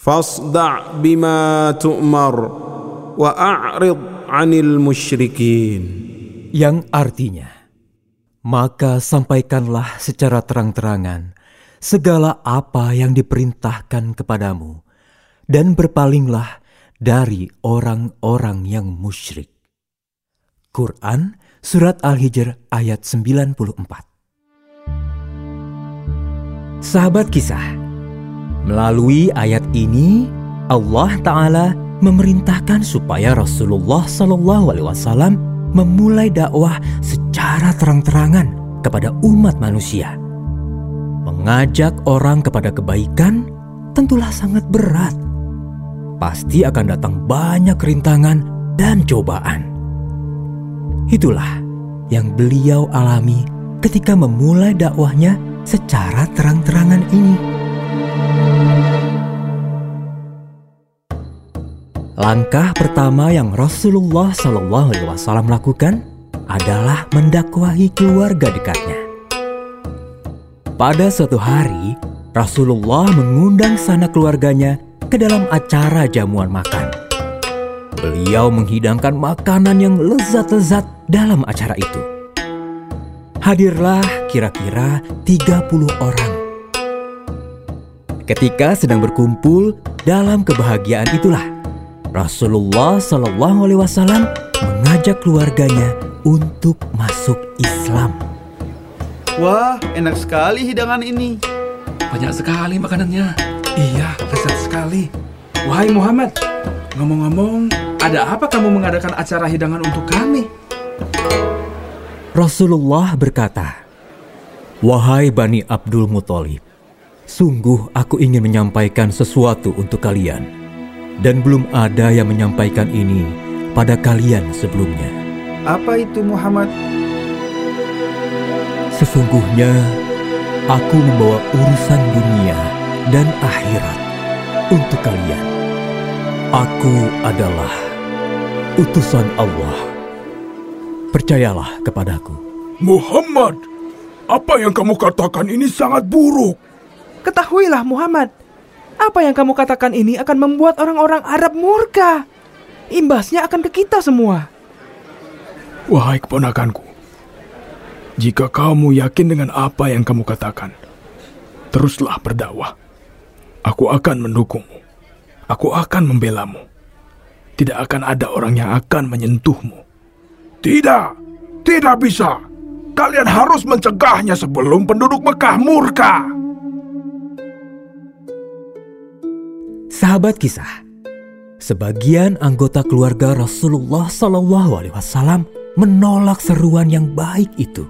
فاصدع بما تؤمر واعرض عن المشركين yang artinya, maka sampaikanlah secara terang-terangan segala apa yang diperintahkan kepadamu, dan berpalinglah dari orang-orang yang musyrik. Quran Surat Al-Hijr ayat 94 Sahabat kisah, melalui ayat ini Allah Ta'ala memerintahkan supaya Rasulullah Sallallahu Alaihi Wasallam memulai dakwah secara terang-terangan kepada umat manusia. Mengajak orang kepada kebaikan tentulah sangat berat. Pasti akan datang banyak rintangan dan cobaan. Itulah yang beliau alami ketika memulai dakwahnya secara terang-terangan ini. Langkah pertama yang Rasulullah Shallallahu Alaihi Wasallam lakukan adalah mendakwahi keluarga dekatnya. Pada suatu hari, Rasulullah mengundang sanak keluarganya ke dalam acara jamuan makan. Beliau menghidangkan makanan yang lezat-lezat dalam acara itu. Hadirlah kira-kira 30 orang. Ketika sedang berkumpul dalam kebahagiaan itulah Rasulullah Shallallahu Alaihi Wasallam mengajak keluarganya untuk masuk Islam. Wah, enak sekali hidangan ini. Banyak sekali makanannya. Iya, lezat sekali. Wahai Muhammad, ngomong-ngomong, ada apa kamu mengadakan acara hidangan untuk kami? Rasulullah berkata, Wahai Bani Abdul Muthalib, sungguh aku ingin menyampaikan sesuatu untuk kalian dan belum ada yang menyampaikan ini pada kalian sebelumnya. Apa itu Muhammad? Sesungguhnya aku membawa urusan dunia dan akhirat untuk kalian. Aku adalah utusan Allah. Percayalah kepadaku. Muhammad, apa yang kamu katakan ini sangat buruk. Ketahuilah Muhammad, apa yang kamu katakan ini akan membuat orang-orang Arab murka. Imbasnya akan ke kita semua. Wahai keponakanku, jika kamu yakin dengan apa yang kamu katakan, teruslah berdakwah. Aku akan mendukungmu. Aku akan membelamu. Tidak akan ada orang yang akan menyentuhmu. Tidak, tidak bisa. Kalian harus mencegahnya sebelum penduduk Mekah murka. Sahabat kisah, sebagian anggota keluarga Rasulullah Shallallahu Alaihi Wasallam menolak seruan yang baik itu.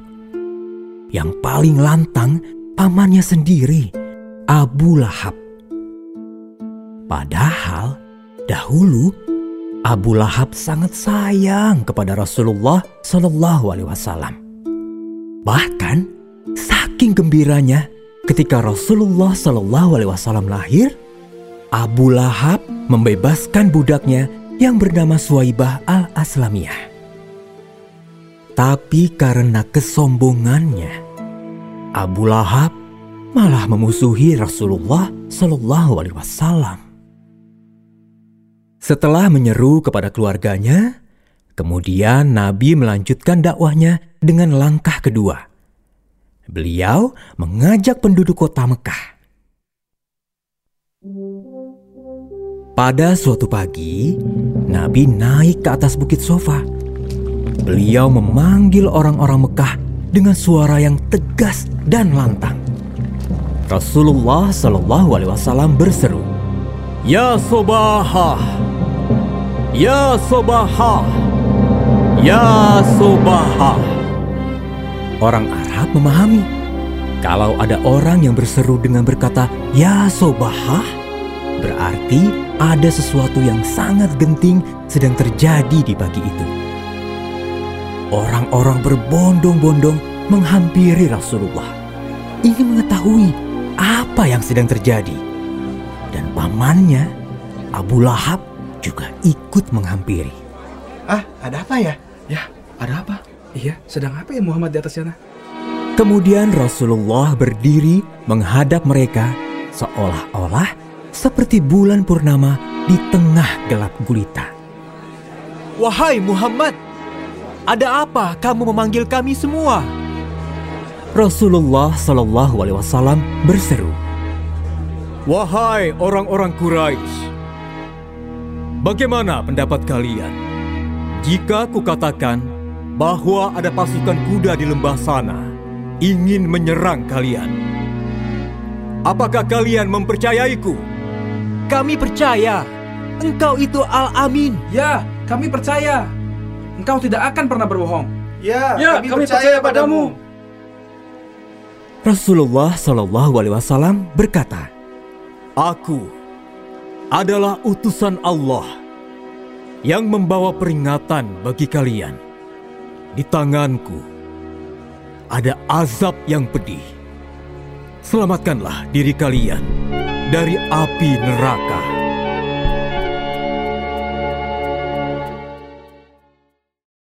Yang paling lantang pamannya sendiri, Abu Lahab. Padahal dahulu Abu Lahab sangat sayang kepada Rasulullah Shallallahu Alaihi Wasallam. Bahkan saking gembiranya ketika Rasulullah Shallallahu Alaihi Wasallam lahir, Abu Lahab membebaskan budaknya yang bernama Suwaibah al-Aslamiyah. Tapi karena kesombongannya, Abu Lahab malah memusuhi Rasulullah Shallallahu Alaihi Wasallam. Setelah menyeru kepada keluarganya, kemudian Nabi melanjutkan dakwahnya dengan langkah kedua. Beliau mengajak penduduk kota Mekah pada suatu pagi, Nabi naik ke atas bukit sofa. Beliau memanggil orang-orang Mekah dengan suara yang tegas dan lantang. Rasulullah Shallallahu Alaihi Wasallam berseru, Ya Sobahah, Ya Sobahah, Ya Sobahah. Orang Arab memahami kalau ada orang yang berseru dengan berkata Ya Sobahah, berarti ada sesuatu yang sangat genting sedang terjadi di pagi itu. Orang-orang berbondong-bondong menghampiri Rasulullah, ingin mengetahui apa yang sedang terjadi. Dan pamannya, Abu Lahab, juga ikut menghampiri. Ah, ada apa ya? Ya, ada apa? Iya, sedang apa ya Muhammad di atas sana? Kemudian Rasulullah berdiri menghadap mereka seolah-olah seperti bulan purnama di tengah gelap gulita. Wahai Muhammad, ada apa kamu memanggil kami semua? Rasulullah Shallallahu Alaihi Wasallam berseru, Wahai orang-orang Quraisy, bagaimana pendapat kalian jika kukatakan bahwa ada pasukan kuda di lembah sana ingin menyerang kalian? Apakah kalian mempercayaiku? Kami percaya. Engkau itu Al-Amin. Ya, kami percaya. Engkau tidak akan pernah berbohong. Ya, Ya, kami percaya padamu. Rasulullah Shallallahu Alaihi Wasallam berkata, Aku adalah utusan Allah yang membawa peringatan bagi kalian. Di tanganku ada azab yang pedih. Selamatkanlah diri kalian dari api neraka.